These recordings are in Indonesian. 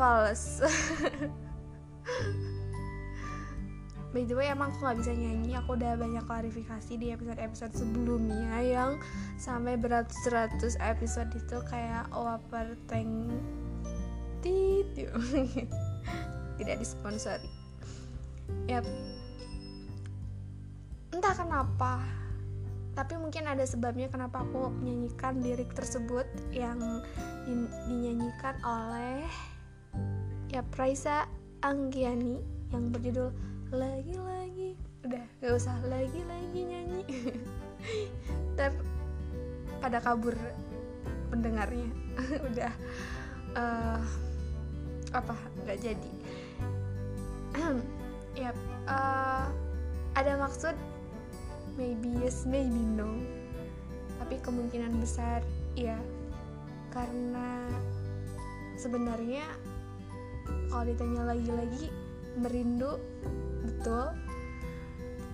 fals. By the way emang aku gak bisa nyanyi. Aku udah banyak klarifikasi di episode-episode sebelumnya Yang sampai beratus-ratus episode itu kayak overthink Tit Tidak disponsori. Yap. Entah kenapa Tapi mungkin ada sebabnya kenapa aku menyanyikan lirik tersebut Yang dinyanyikan oleh Ya Praisa Anggiani Yang berjudul lagi-lagi udah gak usah lagi-lagi nyanyi. Ter pada kabur pendengarnya. Udah uh, apa nggak jadi. Yep uh, ada maksud? Maybe yes maybe no. Tapi kemungkinan besar ya karena sebenarnya kalau ditanya lagi-lagi merindu betul.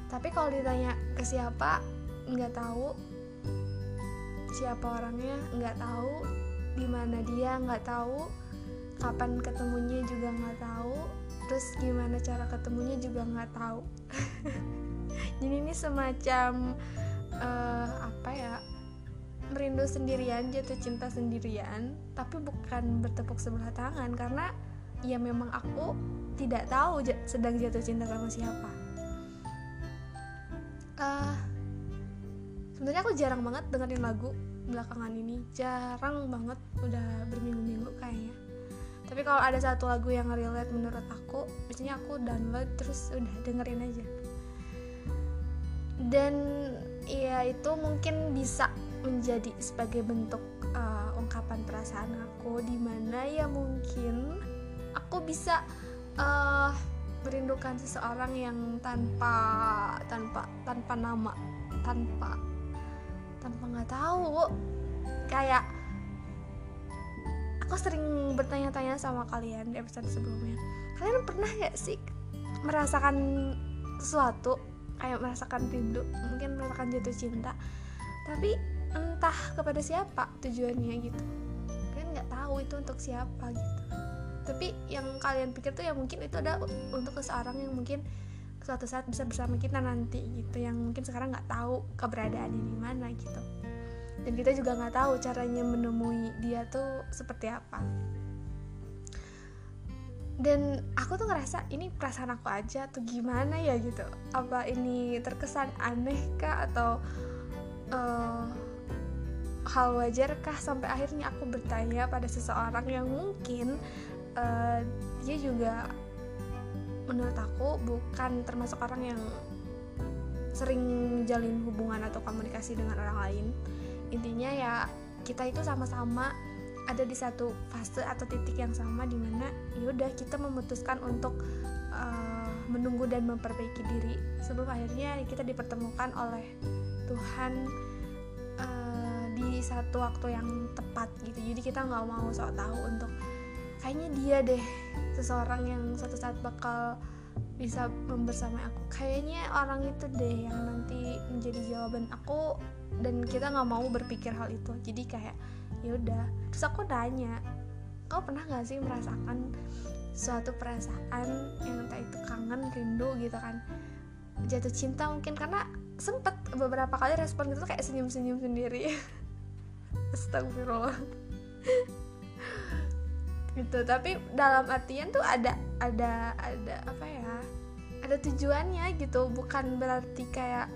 Tapi kalau ditanya ke siapa nggak tahu. Siapa orangnya nggak tahu. Di mana dia nggak tahu. Kapan ketemunya juga nggak tahu. Terus gimana cara ketemunya juga nggak tahu. Jadi ini semacam uh, apa ya merindu sendirian jatuh cinta sendirian tapi bukan bertepuk sebelah tangan. Karena ya memang aku tidak tahu sedang jatuh cinta sama siapa. Uh, sebenarnya aku jarang banget dengerin lagu belakangan ini. Jarang banget udah berminggu-minggu kayaknya. Tapi kalau ada satu lagu yang relate menurut aku biasanya aku download terus udah dengerin aja. Dan ya itu mungkin bisa menjadi sebagai bentuk uh, ungkapan perasaan aku di mana ya mungkin aku bisa uh, merindukan seseorang yang tanpa tanpa tanpa nama tanpa tanpa nggak tahu kayak aku sering bertanya-tanya sama kalian di episode sebelumnya kalian pernah gak sih merasakan sesuatu? Kayak merasakan rindu mungkin merasakan jatuh cinta tapi entah kepada siapa tujuannya gitu. Kalian nggak tahu itu untuk siapa gitu tapi yang kalian pikir tuh ya mungkin itu ada untuk seseorang yang mungkin suatu saat bisa bersama kita nanti gitu yang mungkin sekarang nggak tahu keberadaannya di mana gitu. Dan kita juga nggak tahu caranya menemui dia tuh seperti apa. Dan aku tuh ngerasa ini perasaan aku aja tuh gimana ya? gitu. Apa ini terkesan aneh kah? Atau uh, hal wajar kah sampai akhirnya aku bertanya pada seseorang yang mungkin uh, dia juga menurut aku bukan termasuk orang yang sering jalin hubungan atau komunikasi dengan orang lain. Intinya ya kita itu sama-sama ada di satu fase atau titik yang sama di mana yaudah kita memutuskan untuk uh, menunggu dan memperbaiki diri sebelum akhirnya kita dipertemukan oleh Tuhan uh, di satu waktu yang tepat gitu. Jadi kita nggak mau sok tahu untuk kayaknya dia deh seseorang yang suatu saat bakal bisa membersamai aku. Kayaknya orang itu deh yang nanti menjadi jawaban aku dan kita nggak mau berpikir hal itu. Jadi kayak ya udah. Terus aku tanya kau pernah nggak sih merasakan suatu perasaan yang entah itu kangen rindu gitu kan? Jatuh cinta mungkin. Karena sempet beberapa kali respon gitu kayak senyum-senyum sendiri. Astagfirullah gitu. Tapi dalam artian tuh ada ada ada apa ya? Ada tujuannya gitu. Bukan berarti kayak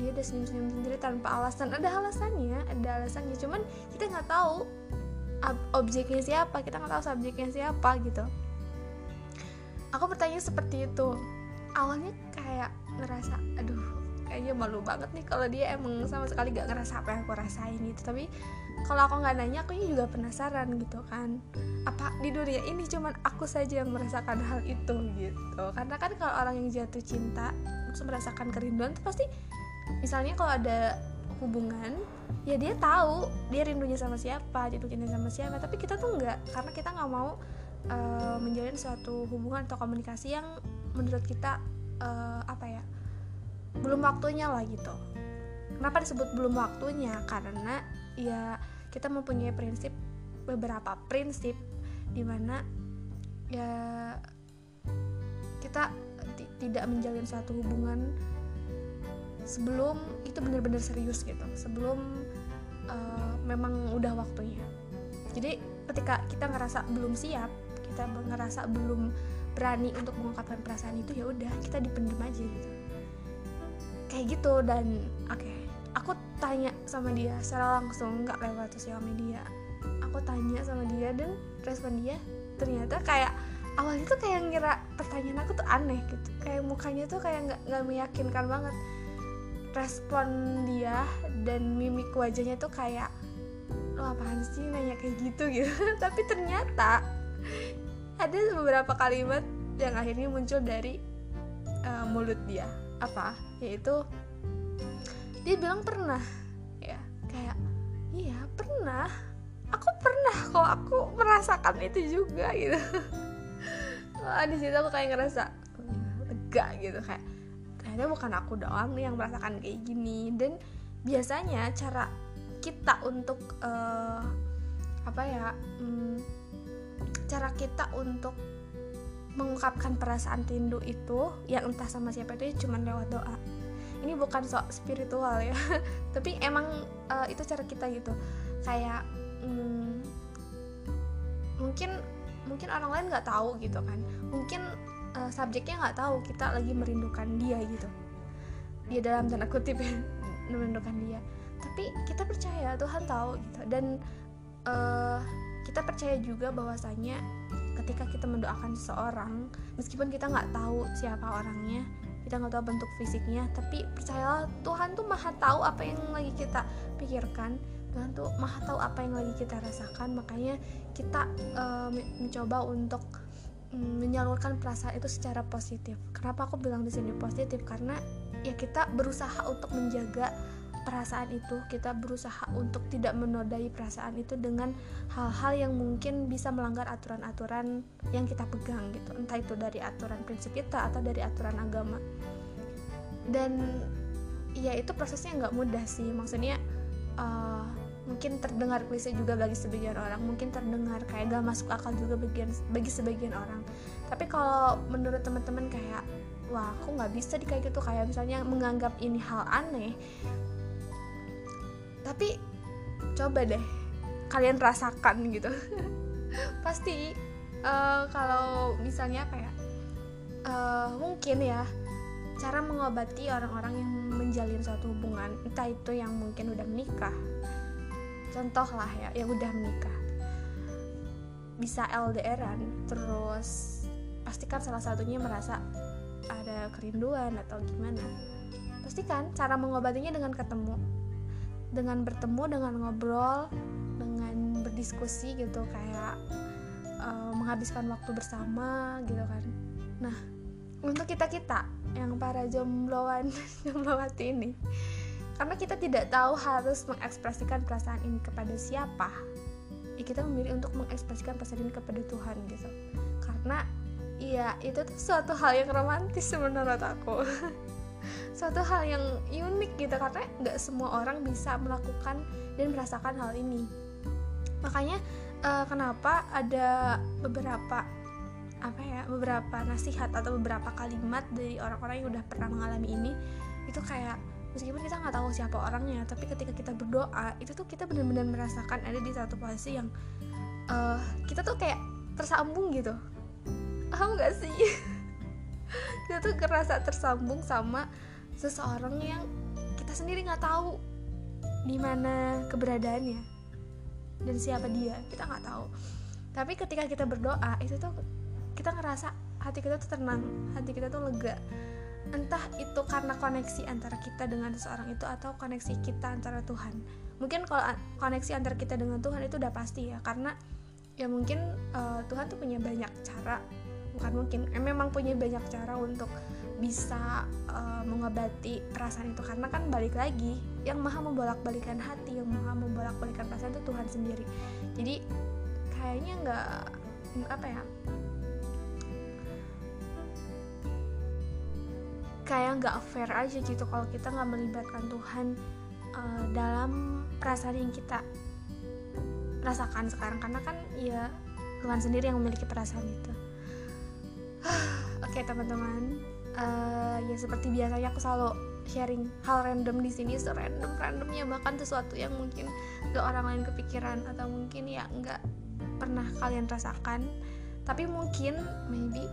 ya udah senyum senyum sendiri tanpa alasan. Ada alasannya ada alasannya. Cuman kita nggak tahu objeknya siapa. Kita nggak tahu subjeknya siapa gitu. Aku bertanya seperti itu. Awalnya kayak ngerasa aduh kayaknya malu banget nih kalau dia emang sama sekali gak ngerasa apa yang aku rasain gitu. Tapi kalau aku nggak nanya aku juga penasaran gitu kan. Apa di dunia ini cuman aku saja yang merasakan hal itu gitu? Karena kan kalau orang yang jatuh cinta terus merasakan kerinduan tuh pasti misalnya kalau ada hubungan ya dia tahu dia rindunya sama siapa jatuh cinta sama siapa. Tapi kita tuh nggak karena kita nggak mau uh, menjalin suatu hubungan atau komunikasi yang menurut kita uh, apa ya belum waktunya lah gitu. Kenapa disebut belum waktunya? Karena ya kita mempunyai prinsip beberapa prinsip di mana ya kita tidak menjalin suatu hubungan sebelum itu benar-benar serius gitu sebelum uh, memang udah waktunya. Jadi ketika kita ngerasa belum siap kita ngerasa belum berani untuk mengungkapkan perasaan itu ya udah kita dipendem aja gitu kayak gitu dan oke okay, aku tanya sama dia secara langsung nggak lewat sosial media. Aku tanya sama dia dan respon dia ternyata kayak awalnya tuh kayak ngira pertanyaan aku tuh aneh gitu. Kayak mukanya tuh kayak nggak nggak meyakinkan banget. Respon dia dan mimik wajahnya tuh kayak lo apaan sih nanya kayak gitu? gitu. Tapi ternyata ada beberapa kalimat yang akhirnya muncul dari uh, mulut dia apa yaitu dia bilang pernah ya kayak iya pernah. Aku pernah kok aku merasakan itu juga gitu. Wah, di situ aku kayak ngerasa lega gitu kayak ternyata bukan aku doang nih yang merasakan kayak gini. Dan biasanya cara kita untuk uh, apa ya um, cara kita untuk mengungkapkan perasaan rindu itu yang entah sama siapa itu cuma lewat doa. Ini bukan sok spiritual ya tapi emang uh, itu cara kita gitu. Kayak um, mungkin mungkin orang lain nggak tahu gitu kan. Mungkin uh, subjeknya nggak tahu kita lagi merindukan dia gitu. Dia dalam tanda kutip ya merindukan dia. Tapi kita percaya Tuhan tahu gitu. Dan uh, kita percaya juga bahwasanya ketika kita mendoakan seseorang meskipun kita nggak tahu siapa orangnya kita nggak tahu bentuk fisiknya tapi percayalah Tuhan tuh maha tahu apa yang lagi kita pikirkan Tuhan tuh maha tahu apa yang lagi kita rasakan makanya kita uh, mencoba untuk Mm, menyalurkan perasaan itu secara positif. Kenapa aku bilang di sini positif? Karena ya kita berusaha untuk menjaga perasaan itu, kita berusaha untuk tidak menodai perasaan itu dengan hal-hal yang mungkin bisa melanggar aturan-aturan yang kita pegang gitu. Entah itu dari aturan prinsip kita atau dari aturan agama. Dan ya itu prosesnya nggak mudah sih. Maksudnya uh, mungkin terdengar klise juga bagi sebagian orang mungkin terdengar kayak gak masuk akal juga bagian bagi sebagian orang tapi kalau menurut teman-teman kayak wah aku nggak bisa di kayak gitu kayak misalnya menganggap ini hal aneh tapi coba deh kalian rasakan gitu. Pasti uh, kalau misalnya kayak uh, mungkin ya cara mengobati orang-orang yang menjalin suatu hubungan entah itu yang mungkin udah menikah. Contoh lah ya yang udah menikah. Bisa LDRan terus pastikan salah satunya merasa ada kerinduan atau gimana. Pastikan cara mengobatinya dengan ketemu dengan bertemu dengan ngobrol dengan berdiskusi gitu kayak uh, menghabiskan waktu bersama gitu kan. Nah untuk kita kita yang para jombloan jomblowati ini karena kita tidak tahu harus mengekspresikan perasaan ini kepada siapa ya kita memilih untuk mengekspresikan perasaan ini kepada Tuhan gitu. Karena ya itu tuh suatu hal yang romantis menurut aku suatu hal yang unik gitu karena nggak semua orang bisa melakukan dan merasakan hal ini. Makanya uh, kenapa ada beberapa apa ya beberapa nasihat atau beberapa kalimat dari orang-orang yang udah pernah mengalami ini itu kayak meskipun kita nggak tahu siapa orangnya tapi ketika kita berdoa itu tuh kita benar-benar merasakan ada di satu posisi yang uh, kita tuh kayak tersambung gitu. Paham nggak sih? Kita tuh kerasa tersambung sama seseorang yang kita sendiri nggak tahu di mana keberadaannya dan siapa dia kita nggak tahu. Tapi ketika kita berdoa itu tuh kita ngerasa hati kita tuh tenang hati kita tuh lega. Entah itu karena koneksi antara kita dengan seseorang itu atau koneksi kita antara Tuhan. Mungkin kalau koneksi antara kita dengan Tuhan itu udah pasti ya karena ya mungkin uh, Tuhan tuh punya banyak cara. Bukan mungkin eh, memang punya banyak cara untuk bisa uh, mengobati perasaan itu. Karena kan balik lagi yang maha membolak-balikan hati yang maha membolak-balikan perasaan itu Tuhan sendiri. Jadi kayaknya nggak apa ya? Kayak nggak fair aja gitu kalau kita nggak melibatkan Tuhan uh, dalam perasaan yang kita rasakan sekarang. Karena kan ya Tuhan sendiri yang memiliki perasaan itu. Oke okay, teman-teman uh, ya seperti biasanya aku selalu sharing hal random di sini serandom randomnya bahkan sesuatu yang mungkin gak orang lain kepikiran atau mungkin ya nggak pernah kalian rasakan. Tapi mungkin maybe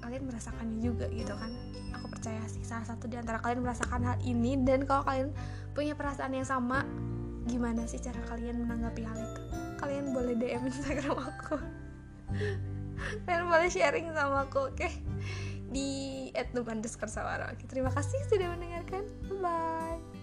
kalian merasakannya juga gitu kan. Aku percaya sih salah satu di antara kalian merasakan hal ini dan kalau kalian punya perasaan yang sama gimana sih cara kalian menanggapi hal itu? Kalian boleh DM Instagram aku. Kalian boleh sharing sama aku oke? okay? Di @nup_sawara. Oke, terima kasih sudah mendengarkan. Bye.